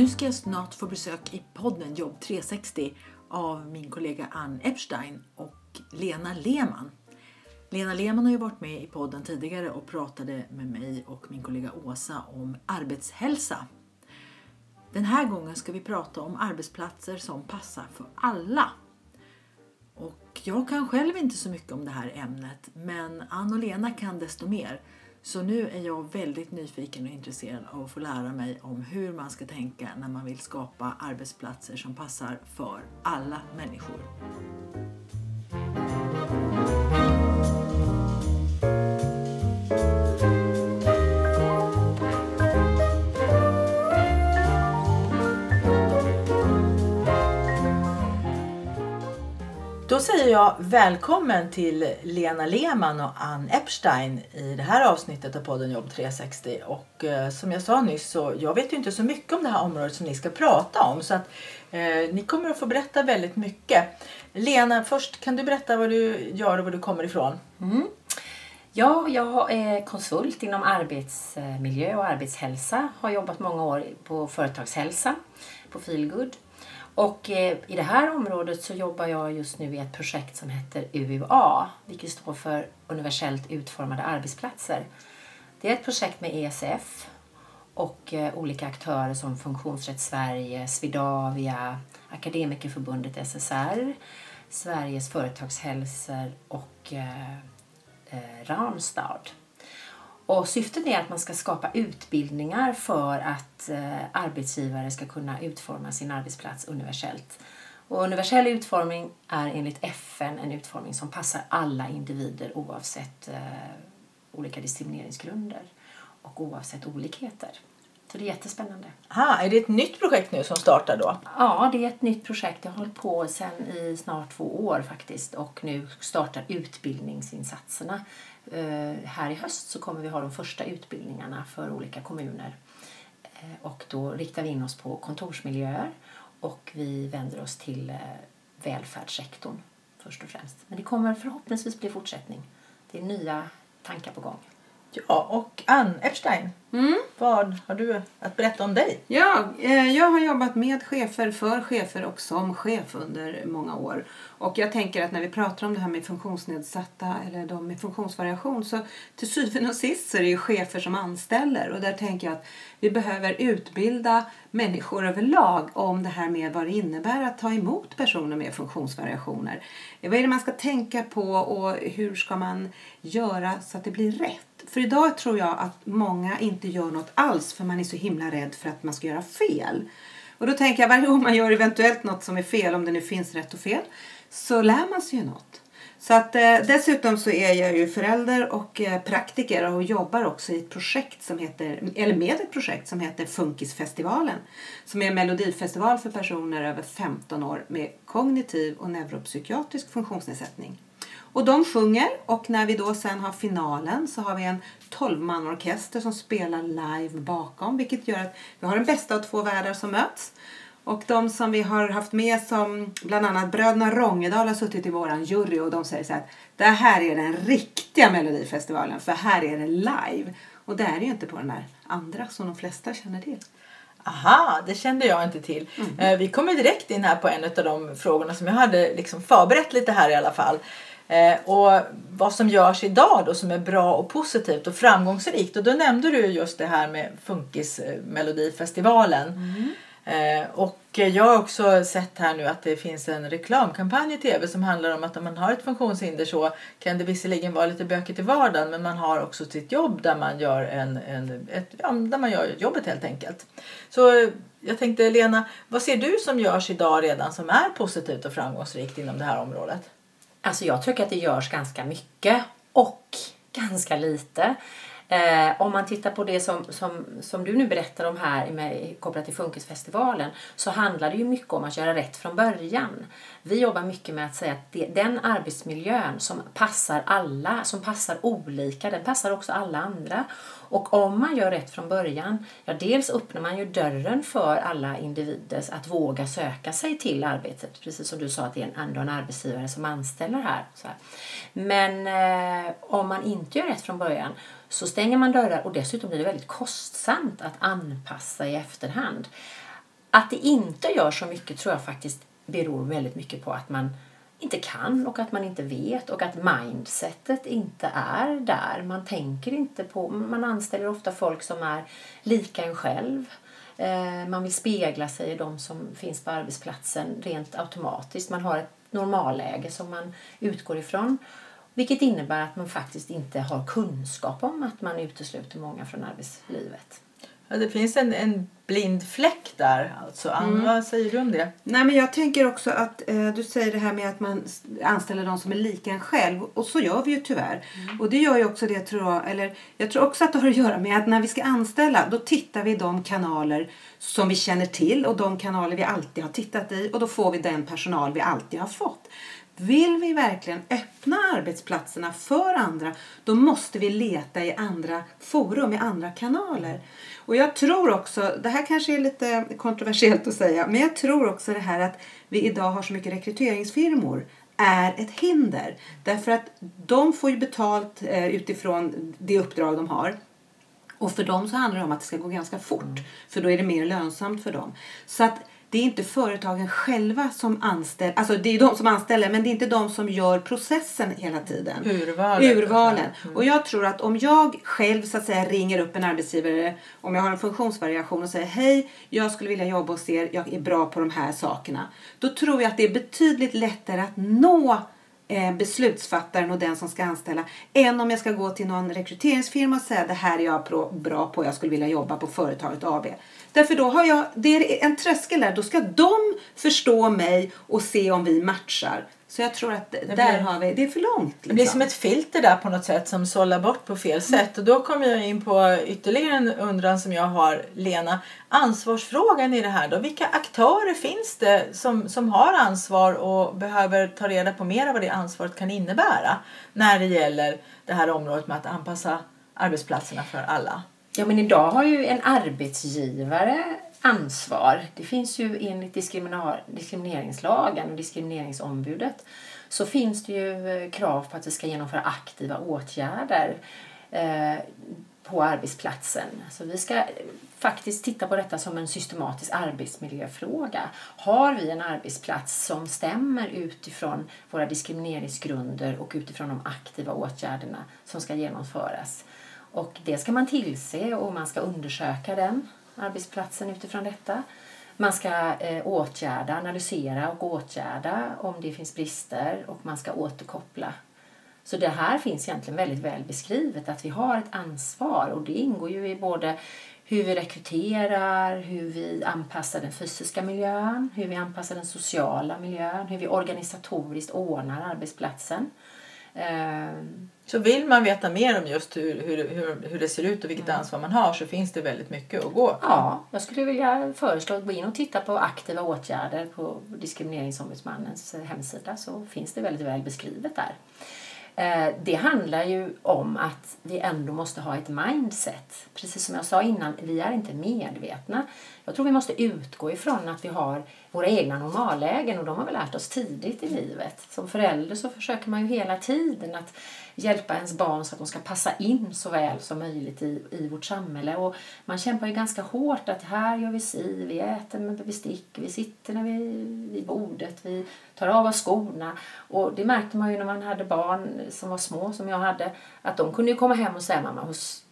Nu ska jag snart få besök i podden Jobb 360 av min kollega Ann Epstein och Lena Lehmann. Lena Lehmann har ju varit med i podden tidigare och pratade med mig och min kollega Åsa om arbetshälsa. Den här gången ska vi prata om arbetsplatser som passar för alla. Och jag kan själv inte så mycket om det här ämnet men Ann och Lena kan desto mer. Så nu är jag väldigt nyfiken och intresserad av att få lära mig om hur man ska tänka när man vill skapa arbetsplatser som passar för alla människor. Då säger jag välkommen till Lena Lehmann och Ann Epstein i det här avsnittet av podden Jobb 360. Och eh, som jag sa nyss så jag vet ju inte så mycket om det här området som ni ska prata om så att eh, ni kommer att få berätta väldigt mycket. Lena, först kan du berätta vad du gör och var du kommer ifrån? Mm. Ja, jag är eh, konsult inom arbetsmiljö och arbetshälsa. Har jobbat många år på företagshälsa på Feelgood och eh, i det här området så jobbar jag just nu i ett projekt som heter UUA, vilket står för Universellt utformade arbetsplatser. Det är ett projekt med ESF och eh, olika aktörer som Funktionsrätt Sverige, Swedavia, Akademikerförbundet SSR, Sveriges företagshälsor och eh, eh Ramstad. Och syftet är att man ska skapa utbildningar för att eh, arbetsgivare ska kunna utforma sin arbetsplats universellt. Och universell utformning är enligt FN en utformning som passar alla individer oavsett eh, olika diskrimineringsgrunder och oavsett olikheter. Så det är jättespännande. Aha, är det ett nytt projekt nu som startar då? Ja, det är ett nytt projekt. Jag har hållit på sedan i snart två år faktiskt och nu startar utbildningsinsatserna Eh, här i höst så kommer vi ha de första utbildningarna för olika kommuner. Eh, och då riktar vi in oss på kontorsmiljöer och vi vänder oss till eh, välfärdssektorn först och främst. Men det kommer förhoppningsvis bli fortsättning. Det är nya tankar på gång. Ja, och Ann Epstein, mm. vad har du att berätta om dig? Ja, jag har jobbat med chefer, för chefer och som chef under många år. Och jag tänker att när vi pratar om det här med funktionsnedsatta eller de med funktionsvariation så till syvende och sist så är det ju chefer som anställer och där tänker jag att vi behöver utbilda människor överlag om det här med vad det innebär att ta emot personer med funktionsvariationer. Vad är det man ska tänka på och hur ska man göra så att det blir rätt? För idag tror jag att många inte gör något alls för man är så himla rädd för att man ska göra fel. Och då tänker jag varje gång man gör eventuellt något som är fel, om det nu finns rätt och fel, så lär man sig ju något. Så att, eh, dessutom så är jag ju förälder och eh, praktiker och jobbar också i ett projekt som heter, eller med ett projekt som heter Funkisfestivalen. Som är en melodifestival för personer över 15 år med kognitiv och neuropsykiatrisk funktionsnedsättning. Och de sjunger och när vi då sen har finalen så har vi en 12-man-orkester som spelar live bakom vilket gör att vi har den bästa av två världar som möts. Och de som vi har haft med som bland annat bröderna Rångedal har suttit i våran jury och de säger så här det här är den riktiga melodifestivalen för här är det live. Och det är det ju inte på den där andra som de flesta känner till. Aha, det kände jag inte till. Mm. Eh, vi kommer direkt in här på en av de frågorna som jag hade liksom förberett lite här i alla fall. Eh, och vad som görs idag då som är bra och positivt och framgångsrikt. Och då nämnde du just det här med Funkis Melodifestivalen. Mm. Eh, och jag har också sett här nu att det finns en reklamkampanj i tv som handlar om att om man har ett funktionshinder så kan det visserligen vara lite bökigt i vardagen men man har också sitt jobb där man gör, en, en, ett, ja, där man gör jobbet helt enkelt. Så jag tänkte Lena, vad ser du som görs idag redan som är positivt och framgångsrikt inom det här området? Alltså jag tycker att det görs ganska mycket och ganska lite. Eh, om man tittar på det som, som, som du nu berättar om här med, kopplat till Funkisfestivalen så handlar det ju mycket om att göra rätt från början. Vi jobbar mycket med att säga att det, den arbetsmiljön som passar alla, som passar olika, den passar också alla andra. Och om man gör rätt från början, ja dels öppnar man ju dörren för alla individer att våga söka sig till arbetet. Precis som du sa att det är ändå en arbetsgivare som anställer här. här. Men eh, om man inte gör rätt från början så stänger man dörrar och dessutom blir det väldigt kostsamt att anpassa i efterhand. Att det inte gör så mycket tror jag faktiskt beror väldigt mycket på att man inte kan och att man inte vet och att mindsetet inte är där. Man tänker inte på, man anställer ofta folk som är lika en själv. Eh, man vill spegla sig i de som finns på arbetsplatsen rent automatiskt. Man har ett normalläge som man utgår ifrån. Vilket innebär att man faktiskt inte har kunskap om att man utesluter många från arbetslivet. Ja, det finns en, en blind fläck där. Alltså. Anna, mm. vad säger du om det? Nej, men jag tänker också att eh, du säger det här med att man anställer de som är lika en själv. Och så gör vi ju tyvärr. Mm. Och det gör ju också det tror jag. Eller jag tror också att det har att göra med att när vi ska anställa då tittar vi de kanaler som vi känner till och de kanaler vi alltid har tittat i och då får vi den personal vi alltid har fått. Vill vi verkligen öppna arbetsplatserna för andra då måste vi leta i andra forum, i andra kanaler. Och jag tror också, det här kanske är lite kontroversiellt att säga, men jag tror också det här att vi idag har så mycket rekryteringsfirmor är ett hinder. Därför att de får ju betalt eh, utifrån det uppdrag de har. Och för dem så handlar det om att det ska gå ganska fort. För då är det mer lönsamt för dem. Så att det är inte företagen själva som anställer, alltså det är de som anställer men det är inte de som gör processen hela tiden. Urvalet. Urvalen. Mm. Och jag tror att om jag själv så att säga ringer upp en arbetsgivare, om jag har en funktionsvariation och säger hej, jag skulle vilja jobba hos er, jag är bra på de här sakerna. Då tror jag att det är betydligt lättare att nå eh, beslutsfattaren och den som ska anställa än om jag ska gå till någon rekryteringsfirma och säga det här är jag bra på, jag skulle vilja jobba på företaget AB. Därför då har jag, det är en tröskel där. Då ska de förstå mig och se om vi matchar. Så jag tror att där blir, har vi, det är för långt. Liksom. Det blir som ett filter där på något sätt som sållar bort på fel sätt. Och då kommer jag in på ytterligare en undran som jag har, Lena. Ansvarsfrågan i det här då. Vilka aktörer finns det som, som har ansvar och behöver ta reda på mer av vad det ansvaret kan innebära när det gäller det här området med att anpassa arbetsplatserna för alla? Ja, men idag har ju en arbetsgivare ansvar. Det finns ju enligt diskrimineringslagen och diskrimineringsombudet så finns det ju eh, krav på att vi ska genomföra aktiva åtgärder eh, på arbetsplatsen. Så vi ska eh, faktiskt titta på detta som en systematisk arbetsmiljöfråga. Har vi en arbetsplats som stämmer utifrån våra diskrimineringsgrunder och utifrån de aktiva åtgärderna som ska genomföras? Och det ska man tillse och man ska undersöka den arbetsplatsen utifrån detta. Man ska eh, åtgärda, analysera och åtgärda om det finns brister och man ska återkoppla. Så det här finns egentligen väldigt väl beskrivet att vi har ett ansvar och det ingår ju i både hur vi rekryterar, hur vi anpassar den fysiska miljön, hur vi anpassar den sociala miljön, hur vi organisatoriskt ordnar arbetsplatsen. Ehm, så vill man veta mer om just hur, hur, hur, hur det ser ut och vilket mm. ansvar man har så finns det väldigt mycket att gå på. Ja, jag skulle vilja föreslå att gå in och titta på aktiva åtgärder på Diskrimineringsombudsmannens hemsida så finns det väldigt väl beskrivet där. Eh, det handlar ju om att vi ändå måste ha ett mindset. Precis som jag sa innan, vi är inte medvetna. Jag tror vi måste utgå ifrån att vi har våra egna normallägen och de har vi lärt oss tidigt i livet. Som förälder så försöker man ju hela tiden att hjälpa ens barn så att de ska passa in så väl som möjligt i, i vårt samhälle. Och man kämpar ju ganska hårt att här gör vi si, vi äter med bestick, vi sitter när vi, vid bordet, vi tar av oss skorna. Och det märkte man ju när man hade barn som var små som jag hade, att de kunde ju komma hem och säga mamma hos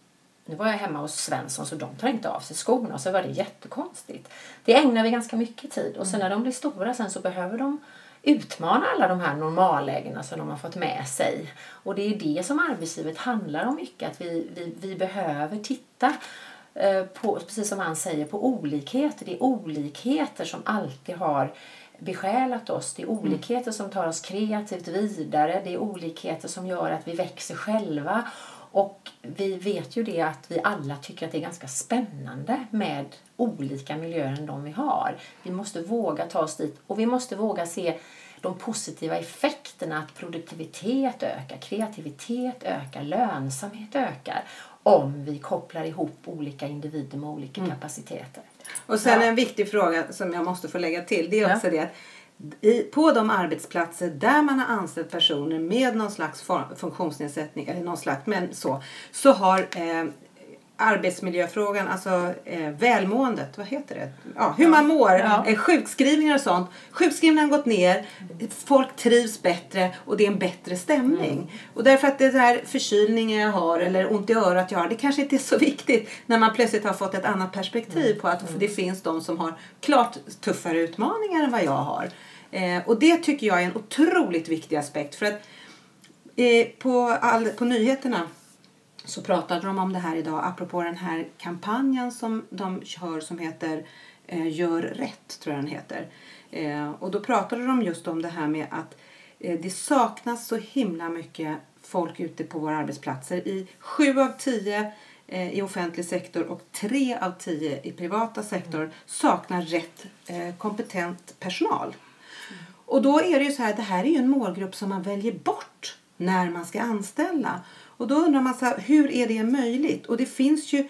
nu var jag hemma hos Svensson så de tar inte av sig skorna och så var det jättekonstigt. Det ägnar vi ganska mycket tid och sen när de blir stora sen så behöver de utmana alla de här normallägena som de har fått med sig. Och det är det som arbetslivet handlar om mycket, att vi, vi, vi behöver titta eh, på, precis som han säger, på olikheter. Det är olikheter som alltid har besjälat oss. Det är olikheter som tar oss kreativt vidare. Det är olikheter som gör att vi växer själva. Och vi vet ju det att vi alla tycker att det är ganska spännande med olika miljöer än de vi har. Vi måste våga ta oss dit och vi måste våga se de positiva effekterna att produktivitet ökar, kreativitet ökar, lönsamhet ökar om vi kopplar ihop olika individer med olika kapaciteter. Och sen Ja. en viktig fråga som jag måste få lägga till. Det är Ja. också det att i, på de arbetsplatser där man har anställt personer med någon slags funktionsnedsättning eller någon slags, men så, så har eh, arbetsmiljöfrågan, alltså eh, välmåendet, vad heter det? Ja, hur man mår, Ja. eh, sjukskrivningar och sånt. Sjukskrivningarna har gått ner, folk trivs bättre och det är en bättre stämning. Och därför att det här förkylningen jag har eller ont i örat jag har, det kanske inte är så viktigt när man plötsligt har fått ett annat perspektiv på att det finns de som har klart tuffare utmaningar än vad jag har. Eh, och det tycker jag är en otroligt viktig aspekt för att eh, på, all, på nyheterna så pratade de om det här idag apropå den här kampanjen som de kör som heter eh, Gör rätt, tror jag den heter. Eh, och då pratade de just om det här med att eh, det saknas så himla mycket folk ute på våra arbetsplatser. I sju av tio eh, i offentlig sektor och tre av tio i privata sektor saknar rätt kompetent personal. Och då är det ju så här, det här är ju en målgrupp som man väljer bort när man ska anställa. Och då undrar man så här, hur är det möjligt? Och det finns ju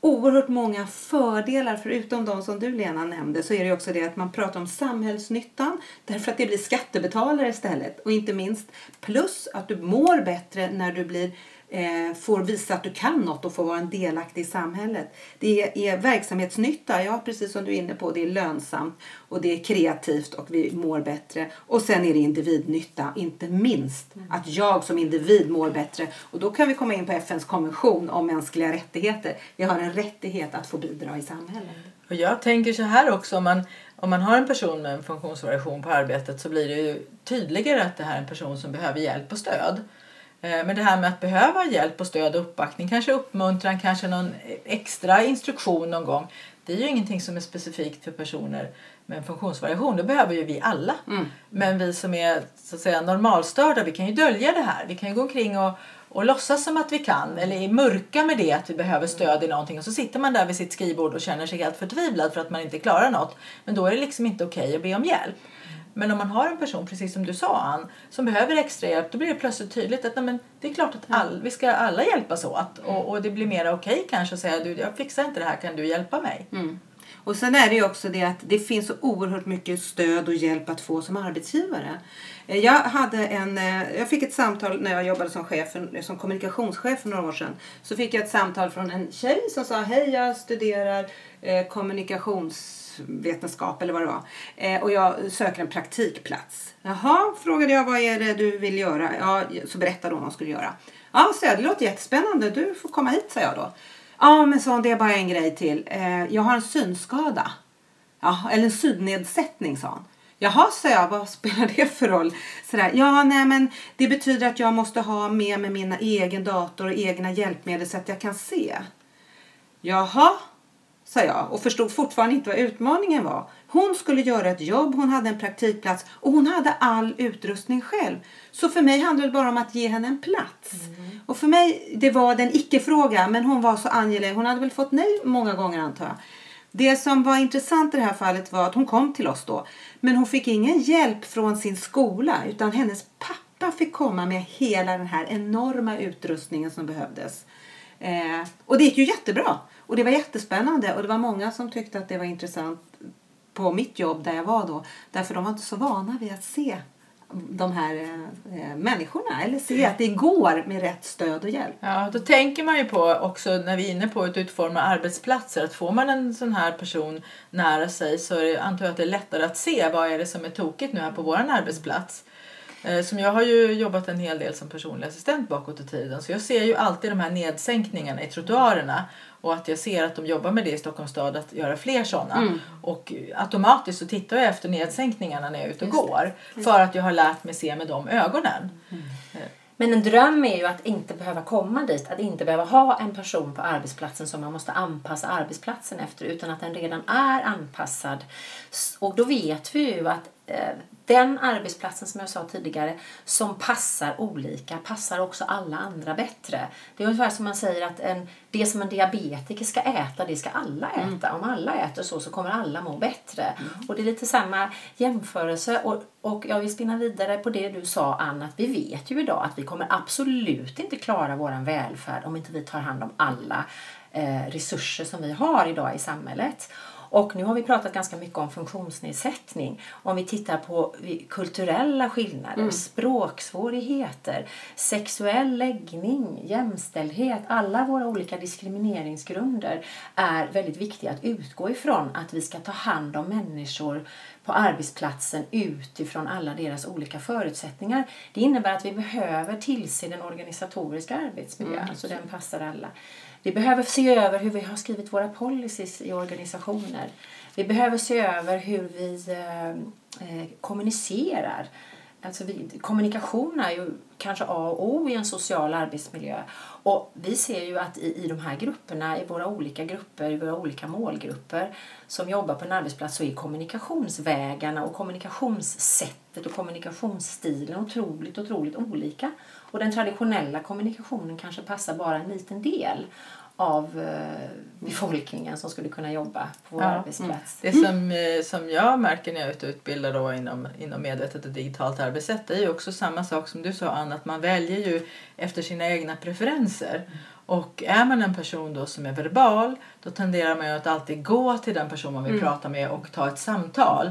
oerhört många fördelar förutom de som du Lena nämnde så är det också det att man pratar om samhällsnyttan därför att det blir skattebetalare istället och inte minst plus att du mår bättre när du blir eh, får visa att du kan något och får vara en delaktig i samhället. Det är verksamhetsnytta, ja precis som du är inne på, det är lönsamt och det är kreativt och vi mår bättre. Och sen är det individnytta, inte minst att jag som individ mår bättre. Och då kan vi komma in på FNs konvention om mänskliga rättigheter. Vi har en rättighet att få bidra i samhället. Och jag tänker så här också, om man, om man har en person med en funktionsvariation på arbetet så blir det ju tydligare att det här är en person som behöver hjälp och stöd. Eh, Men det här med att behöva hjälp och stöd och uppbackning, kanske uppmuntran, kanske någon extra instruktion någon gång. Det är ju ingenting som är specifikt för personer med en funktionsvariation. Det behöver ju vi alla. Men vi som är så att säga normalstörda, vi kan ju dölja det här. Vi kan ju gå omkring och, och låtsas som att vi kan eller är mörka med det att vi behöver stöd i någonting och så sitter man där vid sitt skrivbord och känner sig helt förtvivlad för att man inte klarar något. Men då är det liksom inte okej att be om hjälp. Men om man har en person, precis som du sa Ann, som behöver extra hjälp då blir det plötsligt tydligt att nej, men det är klart att all, vi ska alla hjälpas åt och, och det blir mer okej kanske att säga du, jag fixar inte det här, kan du hjälpa mig? Och sen är det ju också det att det finns så oerhört mycket stöd och hjälp att få som arbetsgivare. Eh, Jag, hade en, eh, jag fick ett samtal när jag jobbade som, chef, för- som kommunikationschef för några år sedan. Så fick jag ett samtal från en tjej som sa hej jag studerar eh, vetenskap eller vad det var. Eh, och jag söker en praktikplats. Jaha, frågade jag vad är det du vill göra? Ja, så berättade hon vad hon skulle göra. Ja, så jag, det låter jättespännande. Du får komma hit, sa jag då. Ja, men så det är bara en grej till. Eh, jag har en synskada. Ja, eller en synnedsättning, sa hon. Jaha, sa jag, vad spelar det för roll? Sådär, ja, nej men det betyder att jag måste ha med mig mina egen dator och egna hjälpmedel så att jag kan se. Jaha, sa jag och förstod fortfarande inte vad utmaningen var. Hon skulle göra ett jobb, hon hade en praktikplats och hon hade all utrustning själv. Så för mig handlade det bara om att ge henne en plats. Och för mig, det var den icke-fråga, men hon var så angelägen. Hon hade väl fått nej många gånger antar jag. Det som var intressant i det här fallet var att hon kom till oss då. Men hon fick ingen hjälp från sin skola utan hennes pappa fick komma med hela den här enorma utrustningen som behövdes. Eh, och det gick ju jättebra. Och det var jättespännande och det var många som tyckte att det var intressant på mitt jobb där jag var då. Därför de var inte så vana vid att se de här eh, människorna eller se att det går med rätt stöd och hjälp. Ja, då tänker man ju på också när vi är inne på att utforma arbetsplatser att får man en sån här person nära sig så är det, antar jag att det är lättare att se vad är det som är tokigt nu här på våran arbetsplats. Eh, Som jag har ju jobbat en hel del som personlig assistent bakåt i tiden så jag ser ju alltid de här nedsänkningarna i trottoarerna och att jag ser att de jobbar med det i Stockholms stad att göra fler sådana. Och automatiskt så tittar jag efter nedsänkningarna när jag är ute och går för att jag har lärt mig se med de ögonen. Men en dröm är ju att inte behöva komma dit, att inte behöva ha en person på arbetsplatsen som man måste anpassa arbetsplatsen efter utan att den redan är anpassad. Och då vet vi ju att eh, den arbetsplatsen som jag sa tidigare som passar olika passar också alla andra bättre. Det är ungefär som man säger att en, det som en diabetiker ska äta, det ska alla äta. Om alla äter så så kommer alla må bättre. Och det är lite samma jämförelse. Och, och jag vill spinna vidare på det du sa Ann, att vi vet ju idag att vi kommer absolut inte klara vår välfärd om inte vi tar hand om alla eh, resurser som vi har idag i samhället. Och nu har vi pratat ganska mycket om funktionsnedsättning. Om vi tittar på kulturella skillnader, mm. språksvårigheter, sexuell läggning, jämställdhet. Alla våra olika diskrimineringsgrunder är väldigt viktiga att utgå ifrån. Att vi ska ta hand om människor på arbetsplatsen utifrån alla deras olika förutsättningar. Det innebär att vi behöver tillse den organisatoriska arbetsmiljön mm. så den passar alla. Vi behöver se över hur vi har skrivit våra policies i organisationer. Vi behöver se över hur vi eh, eh, kommunicerar. Alltså vi, kommunikation är ju kanske A och O i en social arbetsmiljö. Och vi ser ju att i, i de här grupperna, i våra olika grupper, i våra olika målgrupper som jobbar på en arbetsplats så är kommunikationsvägarna och kommunikationssättet och kommunikationsstilen otroligt, otroligt olika. Och den traditionella kommunikationen kanske passar bara en liten del av eh, befolkningen som skulle kunna jobba på vår ja. arbetsplats. Det som, eh, som jag märker när jag är ute och utbildar då inom, inom medvetet och digitalt arbetssätt det är ju också samma sak som du sa Anna, att man väljer ju efter sina egna preferenser. Mm. Och är man en person då som är verbal då tenderar man ju att alltid gå till den person man vill mm. prata med och ta ett samtal.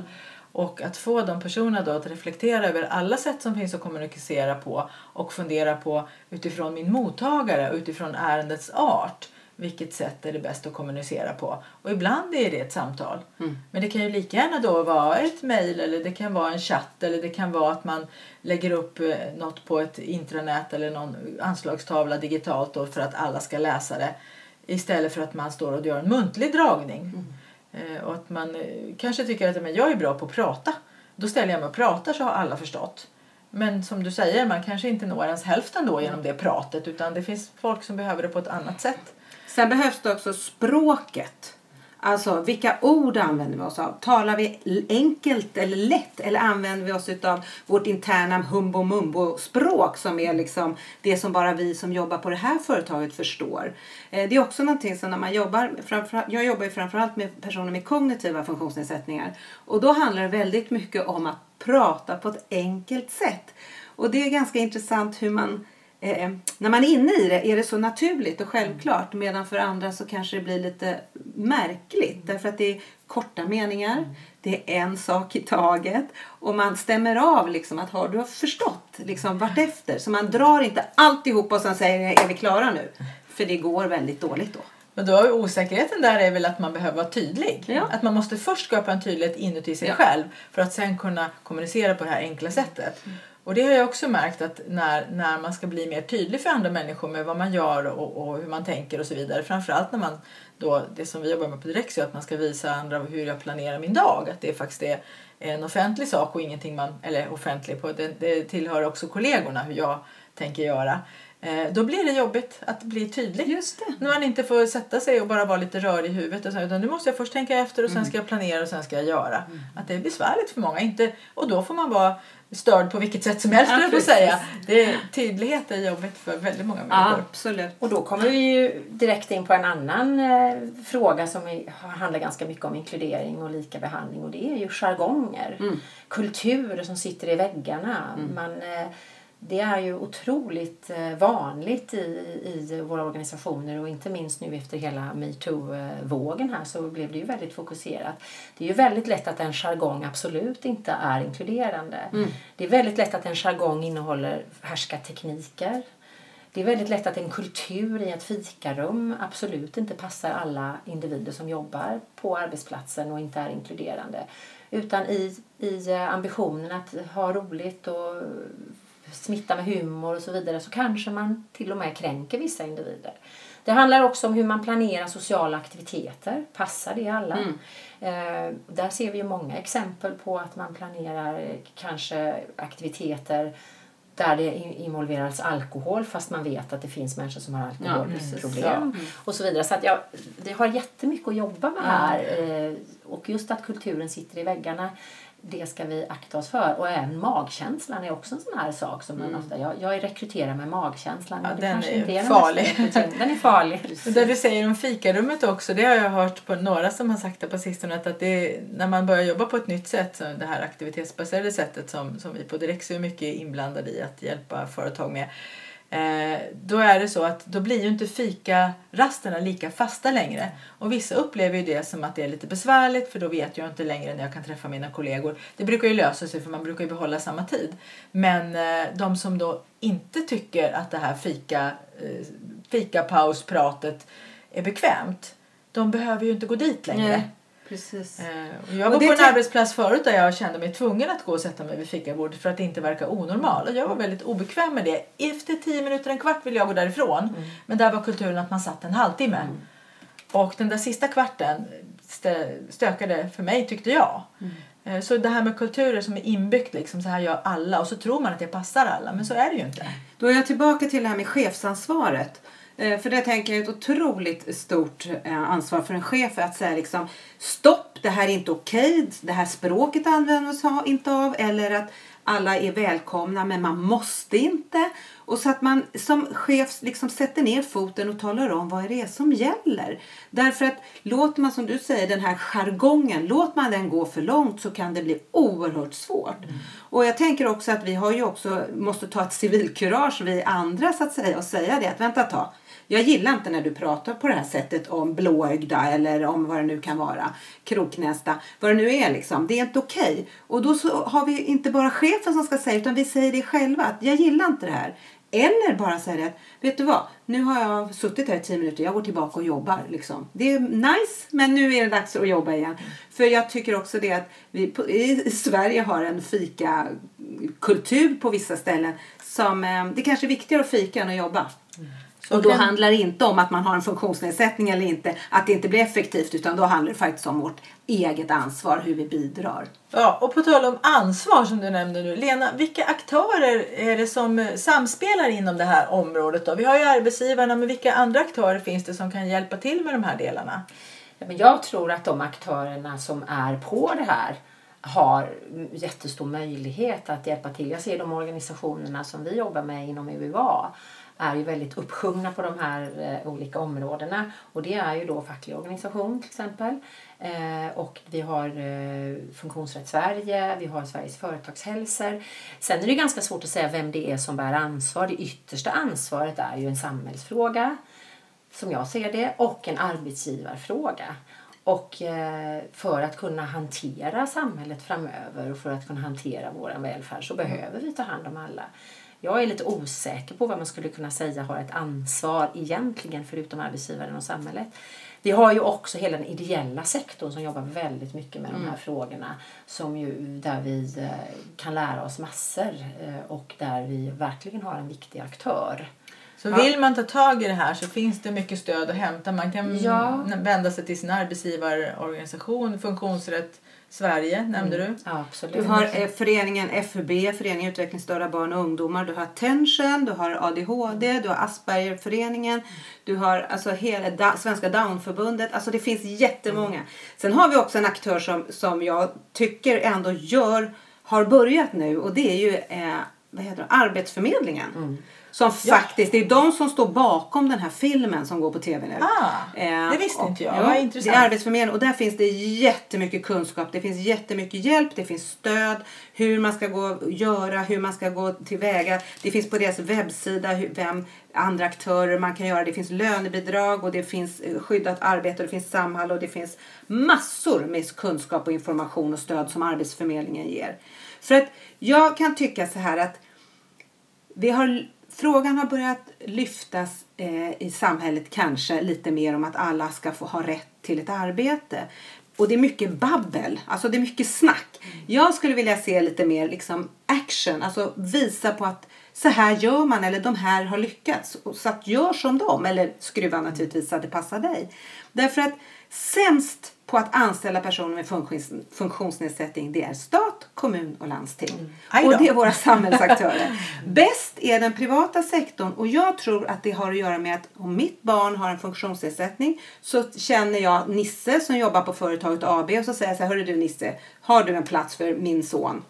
Och att få de personerna då att reflektera över alla sätt som finns att kommunicera på och fundera på utifrån min mottagare och utifrån ärendets art vilket sätt är det bäst att kommunicera på. Och ibland är det ett samtal. Mm. Men det kan ju lika gärna då vara ett mejl eller det kan vara en chatt eller det kan vara att man lägger upp eh, något på ett intranät eller någon anslagstavla digitalt då för att alla ska läsa det. Istället för att man står och gör en muntlig dragning. Mm. Eh, och att man eh, kanske tycker att men jag är bra på att prata. Då ställer jag mig och pratar så har alla förstått. Men som du säger, man kanske inte når ens hälften då genom det pratet utan det finns folk som behöver det på ett annat sätt. Sen behövs det också språket. Alltså vilka ord använder vi oss av? Talar vi enkelt eller lätt eller använder vi oss av vårt interna humbo mumbo språk som är liksom det som bara vi som jobbar på det här företaget förstår. Eh, det är också någonting som när man jobbar, jag jobbar ju framförallt med personer med kognitiva funktionsnedsättningar och då handlar det väldigt mycket om att prata på ett enkelt sätt. Och det är ganska intressant hur man eh, när man är inne i det är det så naturligt och självklart medan för andra så kanske det blir lite märkligt därför att det är korta meningar, det är en sak i taget och man stämmer av liksom att har du förstått liksom vartefter så man drar inte alltihop och sen säger är vi klara nu för det går väldigt dåligt då. Men då är osäkerheten där är väl att man behöver vara tydlig. Ja. Att man måste först skapa en tydlighet inuti sig ja. själv för att sen kunna kommunicera på det här enkla sättet. Mm. Och det har jag också märkt att när, när man ska bli mer tydlig för andra människor med vad man gör och, och hur man tänker och så vidare. Framförallt när man då, det som vi jobbar med på Direxio, att man ska visa andra hur jag planerar min dag. Att det faktiskt är en offentlig sak och ingenting man, eller offentlig, på, det, det tillhör också kollegorna hur jag tänker göra. Eh, då blir det jobbigt att bli tydlig. Just det. När man inte får sätta sig och bara vara lite rörig i huvudet. Och så, utan nu måste jag först tänka efter och sen mm. ska jag planera och sen ska jag göra. Mm. Att det är besvärligt för många. Inte, och då får man vara störd på vilket sätt som helst ja, på säga. Det är, tydlighet är jobbigt för väldigt många människor. Ja, absolut. Och då kommer vi ju direkt in på en annan eh, fråga som handlar ganska mycket om inkludering och lika behandling och det är ju jargonger. Mm. Kulturer som sitter i väggarna. Mm. Man, eh, det är ju otroligt eh, vanligt i, i våra organisationer och inte minst nu efter hela metoo-vågen här så blev det ju väldigt fokuserat. Det är ju väldigt lätt att en jargong absolut inte är inkluderande. Mm. Det är väldigt lätt att en jargong innehåller härskartekniker. Det är väldigt lätt att en kultur i ett fikarum absolut inte passar alla individer som jobbar på arbetsplatsen och inte är inkluderande. Utan i, i eh, ambitionen att ha roligt och smitta med humor och så vidare så kanske man till och med kränker vissa individer. Det handlar också om hur man planerar sociala aktiviteter. Passar det alla? Mm. Eh, där ser vi ju många exempel på att man planerar kanske aktiviteter där det involveras alkohol fast man vet att det finns människor som har alkoholproblem ja, och så vidare. Så att jag, det har jättemycket att jobba med här. Eh, och just att kulturen sitter i väggarna det ska vi akta oss för. Och även magkänslan är också en sån här sak som man ofta... Jag, jag rekryterar med magkänslan. Ja, den är den farlig. Den är farlig. Det du säger om fikarummet också, det har jag hört på några som har sagt det på sistone att, att det är, när man börjar jobba på ett nytt sätt, så det här aktivitetsbaserade sättet som, som vi på Direxo är mycket inblandade i att hjälpa företag med. Eh, då är det så att då blir ju inte fikarasterna lika fasta längre. Och vissa upplever ju det som att det är lite besvärligt för då vet jag inte längre när jag kan träffa mina kollegor. Det brukar ju lösa sig för man brukar ju behålla samma tid. Men eh, de som då inte tycker att det här fika, eh, fikapauspratet är bekvämt. De behöver ju inte gå dit längre. Mm precis. Eh, och jag var på en arbetsplats förut där jag kände mig tvungen att gå och sätta mig vid fikabordet för att inte verka onormal. Och jag var väldigt obekväm med det. Efter tio minuter, en kvart ville jag gå därifrån. Men där var kulturen att man satt en halvtimme. Och den där sista kvarten stö- stökade för mig tyckte jag. Eh, Så det här med kulturer som är inbyggt liksom, så här gör alla och så tror man att det passar alla men så är det ju inte. Då är jag tillbaka till det här med chefsansvaret. Eh, För det tänker jag är ett otroligt stort eh, ansvar för en chef att säga liksom stopp, det här är inte okej, det här språket oss inte av eller att alla är välkomna men man måste inte. Och så att man som chef liksom sätter ner foten och talar om vad det är som gäller. Därför att låter man som du säger den här jargongen, låt man den gå för långt så kan det bli oerhört svårt. Och jag tänker också att vi har ju också, måste ta ett civilkurage vi andra så att säga och säga det att vänta ett tag. Jag gillar inte när du pratar på det här sättet om blåögda eller om vad det nu kan vara. Kroknästa. Vad det nu är liksom. Det är inte okej. Okay. Och då så har vi inte bara chefen som ska säga utan vi säger det själva. Att jag gillar inte det här. Eller bara säga det att vet du vad. Nu har jag suttit här i tio minuter. Jag går tillbaka och jobbar. Liksom. Det är nice men nu är det dags att jobba igen. För jag tycker också det att vi på, i Sverige har en fika kultur på vissa ställen. Som, eh, det kanske är viktigare att fika än att jobba. Mm. Och då handlar det inte om att man har en funktionsnedsättning eller inte, att det inte blir effektivt, utan då handlar det faktiskt om vårt eget ansvar, hur vi bidrar. Ja, och på tal om ansvar som du nämnde nu. Lena, vilka aktörer är det som eh, samspelar inom det här området? Då? Vi har ju arbetsgivarna, men vilka andra aktörer finns det som kan hjälpa till med de här delarna? Ja, men jag tror att de aktörerna som är på det här har jättestor möjlighet att hjälpa till. Jag ser de organisationerna som vi jobbar med inom UVA är ju väldigt uppsjungna på de här eh, olika områdena. Och det är ju då facklig organisation till exempel. Eh, och vi har eh, Funktionsrätt Sverige, vi har Sveriges företagshälsor. Sen är det ganska svårt att säga vem det är som bär ansvar. Det yttersta ansvaret är ju en samhällsfråga som jag ser det, och en arbetsgivarfråga. Och eh, för att kunna hantera samhället framöver och för att kunna hantera vår välfärd så behöver vi ta hand om alla. Jag är lite osäker på vad man skulle kunna säga har ett ansvar egentligen förutom arbetsgivaren och samhället. Vi har ju också hela den ideella sektorn som jobbar väldigt mycket med de här frågorna. Som ju, där vi eh, kan lära oss massor eh, och där vi verkligen har en viktig aktör. Så vill man ta tag i det här så finns det mycket stöd att hämta. Man kan Ja. vända sig till sin arbetsgivarorganisation, Funktionsrätt Sverige nämnde du. Ja, absolut. Du har eh, föreningen FUB, Föreningen Utvecklingsstörda Barn och Ungdomar. Du har Attention, du har ADHD, du har Aspergerföreningen. Du har alltså hela da, Svenska Downförbundet. Alltså det finns jättemånga. Sen har vi också en aktör som, som jag tycker ändå gör, har börjat nu och det är ju eh, vad heter det? Arbetsförmedlingen. Som faktiskt, det är de som står bakom den här filmen som går på tv nu. Ah, Eh, det visste och- inte jag. ja, Vad Det är Arbetsförmedlingen och där finns det jättemycket kunskap. Det finns jättemycket hjälp, det finns stöd, hur man ska gå göra, hur man ska gå tillväga. Det finns på deras webbsida hur, vem andra aktörer man kan göra. Det finns lönebidrag och det finns eh, skyddat arbete och det finns Samhall och det finns massor med kunskap och information och stöd som Arbetsförmedlingen ger. För att jag kan tycka så här att vi har, frågan har börjat lyftas eh, i samhället kanske lite mer om att alla ska få ha rätt till ett arbete. Och det är mycket babbel, alltså det är mycket snack. Jag skulle vilja se lite mer liksom action, alltså visa på att så här gör man eller de här har lyckats. Så att gör som dem eller skruva naturligtvis så att det passar dig. Därför att sämst på att anställa personer med funktions, funktionsnedsättning det är stat, kommun och landsting. Då. Och det är våra samhällsaktörer. Bäst är den privata sektorn och jag tror att det har att göra med att om mitt barn har en funktionsnedsättning så känner jag Nisse som jobbar på företaget AB och så säger jag så här, hörru du Nisse, har du en plats för min son?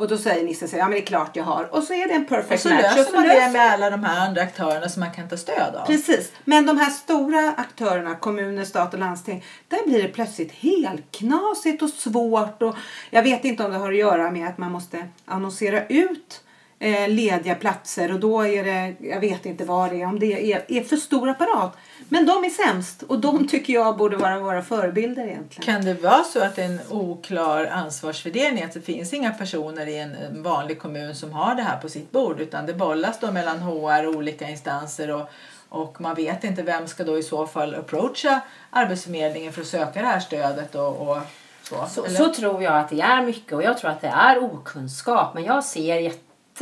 Och då säger Nisse så här, ja men det är klart jag har. Och så är det en Och perfect så match. löser Och så man löser- det med alla de här andra aktörerna som man kan ta stöd av. Precis. Men de här stora aktörerna, kommuner, stat och landsting, där blir det plötsligt helt knasigt och svårt. Och jag vet inte om det har att göra med att man måste annonsera ut eh, lediga platser och då är det, jag vet inte vad det är, om det är, är för stor apparat. Men de är sämst och de tycker jag borde vara våra förebilder egentligen. Kan det vara så att det är en oklar ansvarsfördelning? Att det finns inga personer i en vanlig kommun som har det här på sitt bord utan det bollas då mellan HR och olika instanser och, och man vet inte vem ska då i så fall approacha Arbetsförmedlingen för att söka det här stödet och, och så. Så, så tror jag att det är mycket och jag tror att det är okunskap. Men jag ser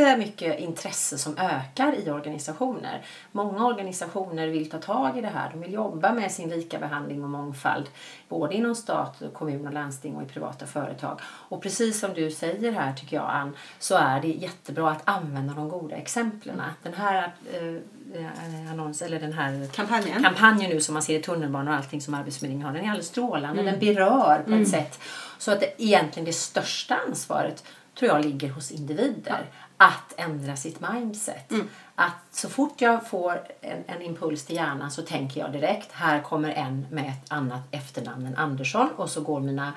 jättemycket intresse som ökar i organisationer. Många organisationer vill ta tag i det här. De vill jobba med sin lika behandling och mångfald. Både inom stat, kommun och landsting och i privata företag. Och precis som du säger här tycker jag Ann, så är det jättebra att använda de goda exemplen. Den här eh, annons, eller den här Kampanjen. kampanjen nu som man ser i tunnelbanan och allting som Arbetsförmedlingen har, den är alldeles strålande. Den berör på ett sätt så att det, egentligen det största ansvaret tror jag ligger hos individer. Att ändra sitt mindset. Att så fort jag får en, en impuls till hjärnan så tänker jag direkt, här kommer en med ett annat efternamn än Andersson och så går mina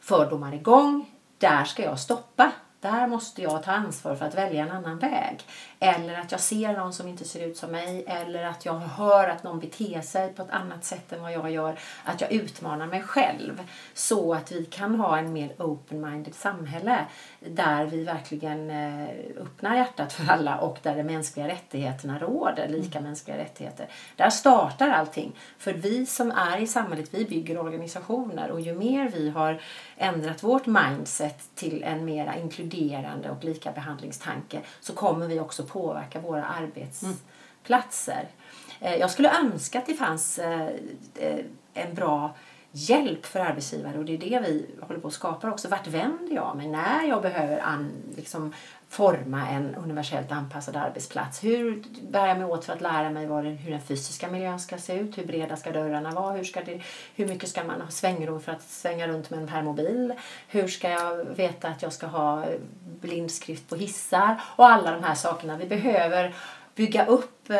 fördomar igång. Där ska jag stoppa. Där måste jag ta ansvar för att välja en annan väg. Eller att jag ser någon som inte ser ut som mig. Eller att jag hör att någon beter sig på ett annat sätt än vad jag gör. Att jag utmanar mig själv. Så att vi kan ha en mer open-minded samhälle. Där vi verkligen eh, öppnar hjärtat för alla och där de mänskliga rättigheterna råder. Lika mänskliga rättigheter. Där startar allting. För vi som är i samhället, vi bygger organisationer. Och ju mer vi har ändrat vårt mindset till en mera inkluderande och lika behandlingstanke så kommer vi också påverka våra arbetsplatser. Mm. Jag skulle önska att det fanns eh, eh, en bra hjälp för arbetsgivare och det är det vi håller på att skapa också. Vart vänder jag mig när jag behöver an, liksom, forma en universellt anpassad arbetsplats? Hur bär jag mig åt för att lära mig vad den, hur den fysiska miljön ska se ut? Hur breda ska dörrarna vara? Hur, ska det, hur mycket ska man ha svängrum för att svänga runt med en permobil? Hur ska jag veta att jag ska ha blindskrift på hissar? Och alla de här sakerna. Vi behöver bygga upp eh,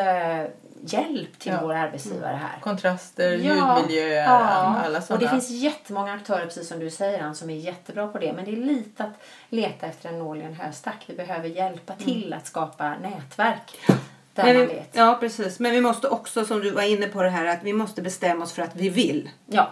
hjälp till Ja. våra arbetsgivare här. Kontraster, Ja, ljudmiljö, ja. alla Och sådana. det finns jättemånga aktörer, precis som du säger, Ann, som är jättebra på det. Men det är lite att leta efter en nål i en höstack. Vi behöver hjälpa till att skapa nätverk där Men man vi, vet. ja, precis. Men vi måste också, som du var inne på det här, att vi måste bestämma oss för att vi vill. Ja.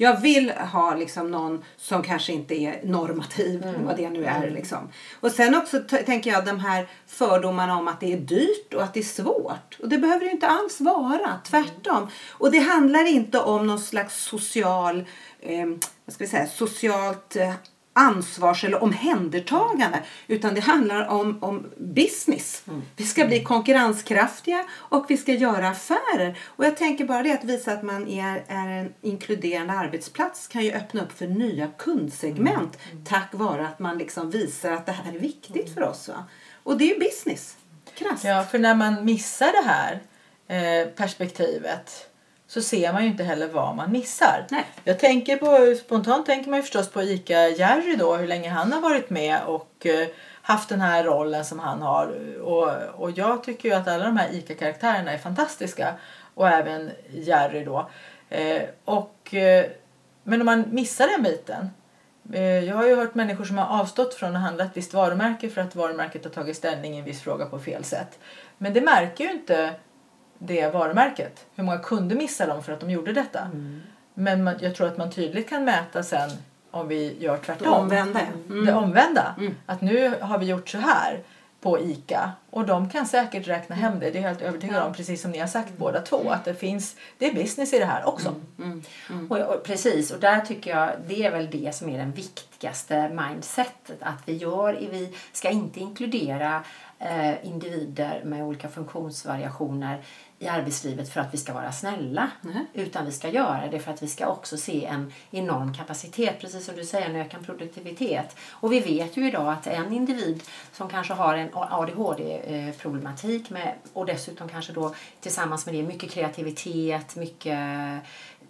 Jag vill ha liksom någon som kanske inte är normativ, Mm. vad det nu är. Liksom. Och sen också tänker jag de här fördomarna om att det är dyrt och att det är svårt. Och det behöver det inte alls vara, tvärtom. Och det handlar inte om någon slags social, eh, vad ska vi säga, socialt eh, ansvars eller omhändertagande utan det handlar om, om business. Vi ska bli konkurrenskraftiga och vi ska göra affärer. Och jag tänker bara det att visa att man är, är en inkluderande arbetsplats kan ju öppna upp för nya kundsegment tack vare att man liksom visar att det här är viktigt för oss. Va? Och det är ju business. Krasst. Ja, för när man missar det här eh, perspektivet så ser man ju inte heller vad man missar. Nej. Jag tänker på, spontant tänker man ju förstås på ICA Jerry då, hur länge han har varit med och eh, haft den här rollen som han har. Och, och jag tycker ju att alla de här ICA-karaktärerna är fantastiska. Och även Jerry då. Eh, och, eh, men om man missar den biten. Eh, jag har ju hört människor som har avstått från att handla ett visst varumärke för att varumärket har tagit ställning i en viss fråga på fel sätt. Men det märker ju inte det varumärket. Hur många kunder missar de för att de gjorde detta? Men man, jag tror att man tydligt kan mäta sen om vi gör tvärtom. Det omvända. Mm. Det omvända. Att nu har vi gjort så här på ICA och de kan säkert räkna hem det. Det är helt övertygad om, precis som ni har sagt båda två. Att det finns, det är business i det här också. Och, och, precis, och där tycker jag det är väl det som är den viktiga viktigaste mindsetet. Att vi, gör, vi ska inte inkludera eh, individer med olika funktionsvariationer i arbetslivet för att vi ska vara snälla. Nej. Utan vi ska göra det för att vi ska också se en enorm kapacitet, precis som du säger, en ökad produktivitet. Och vi vet ju idag att en individ som kanske har en ADHD-problematik med, och dessutom kanske då tillsammans med det mycket kreativitet, mycket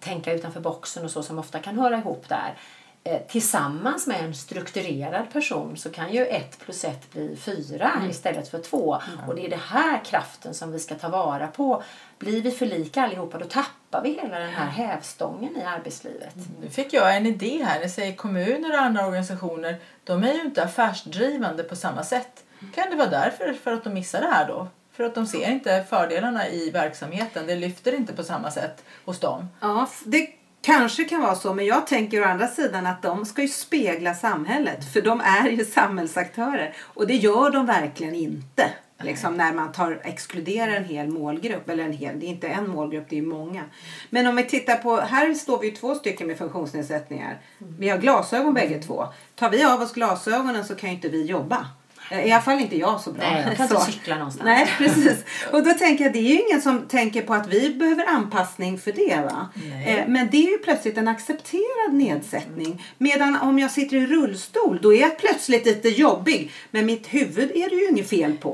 tänka utanför boxen och så som ofta kan höra ihop där Eh, tillsammans med en strukturerad person så kan ju ett plus ett bli fyra mm. istället för två. Mm. Och det är det här kraften som vi ska ta vara på. Blir vi för lika allihopa då tappar vi hela den här hävstången i arbetslivet. Mm. Nu fick jag en idé här. Ni säger kommuner och andra organisationer, de är ju inte affärsdrivande på samma sätt. Kan det vara därför för att de missar det här då? För att de ser inte fördelarna i verksamheten. Det lyfter inte på samma sätt hos dem. Ja, det Kanske kan vara så, men jag tänker å andra sidan att de ska ju spegla samhället. För de är ju samhällsaktörer. Och det gör de verkligen inte. Liksom när man tar, exkluderar en hel målgrupp. Eller en hel, det är inte en målgrupp, det är många. Men om vi tittar på, här står vi två stycken med funktionsnedsättningar. Vi har glasögon bägge två. Tar vi av oss glasögonen så kan ju inte vi jobba. I alla fall inte jag så bra. Nej, jag kan inte cykla någonstans. Nej, precis. Och då tänker jag, det är ju ingen som tänker på att vi behöver anpassning för det. Va? Eh, men det är ju plötsligt en accepterad nedsättning. Medan om jag sitter i rullstol, då är jag plötsligt lite jobbig. Men mitt huvud är det ju inget fel på.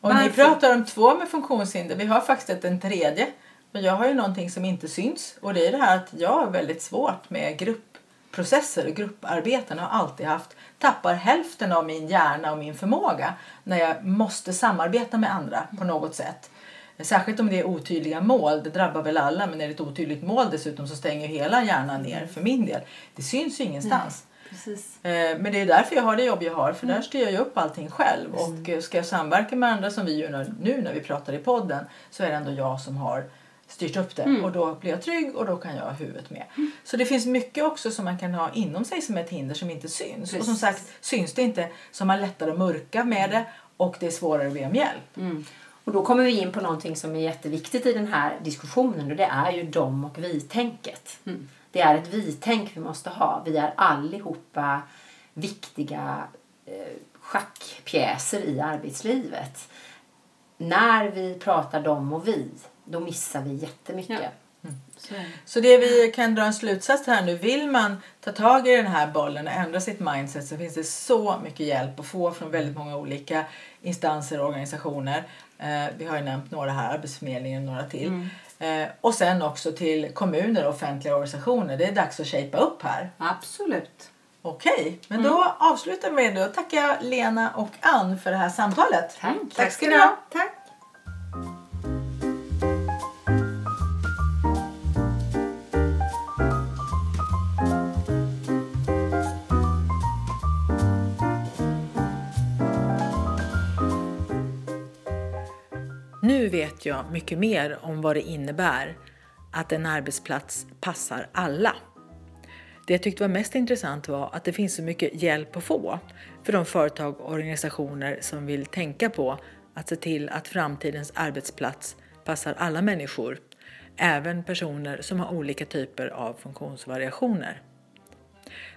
Och Varför? ni pratar om två med funktionshinder. Vi har faktiskt en tredje. Men jag har ju någonting som inte syns. Och det är det här att jag har väldigt svårt med gruppprocesser och grupparbeten. har alltid haft tappar hälften av min hjärna och min förmåga när jag måste samarbeta med andra på något sätt. Särskilt om det är otydliga mål, det drabbar väl alla, men är det ett otydligt mål dessutom så stänger hela hjärnan ner för min del. Det syns ju ingenstans. Nej, eh, men det är därför jag har det jobb jag har, för där mm. styr jag upp allting själv. Och eh, ska jag samverka med andra som vi gör nu när vi pratar i podden så är det ändå jag som har styrt upp det mm. och då blir jag trygg och då kan jag ha huvudet med. Mm. Så det finns mycket också som man kan ha inom sig som ett hinder som inte syns. Precis. Och som sagt, syns det inte så har man lättare att mörka med det och det är svårare att be om hjälp. Mm. Och då kommer vi in på någonting som är jätteviktigt i den här diskussionen och det är ju dom och vi-tänket. Mm. Det är ett vi-tänk vi måste ha. Vi är allihopa viktiga eh, schackpjäser i arbetslivet. När vi pratar dom och vi då missar vi jättemycket. Ja. Mm. Så. så det vi kan dra en slutsats här nu, vill man ta tag i den här bollen och ändra sitt mindset så finns det så mycket hjälp att få från väldigt många olika instanser och organisationer. Eh, vi har ju nämnt några här, Arbetsförmedlingen och några till. Mm. Eh, och sen också till kommuner och offentliga organisationer. Det är dags att shapea upp här. Absolut. Okej, men mm. då avslutar vi med att tacka Lena och Ann för det här samtalet. Tack, Tack ska ni ha. Tack. Nu vet jag mycket mer om vad det innebär att en arbetsplats passar alla. Det jag tyckte var mest intressant var att det finns så mycket hjälp att få för de företag och organisationer som vill tänka på att se till att framtidens arbetsplats passar alla människor, även personer som har olika typer av funktionsvariationer.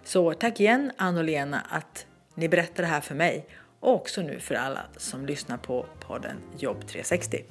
Så tack igen Ann och Lena att ni berättar det här för mig och också nu för alla som lyssnar på podden Jobb 360.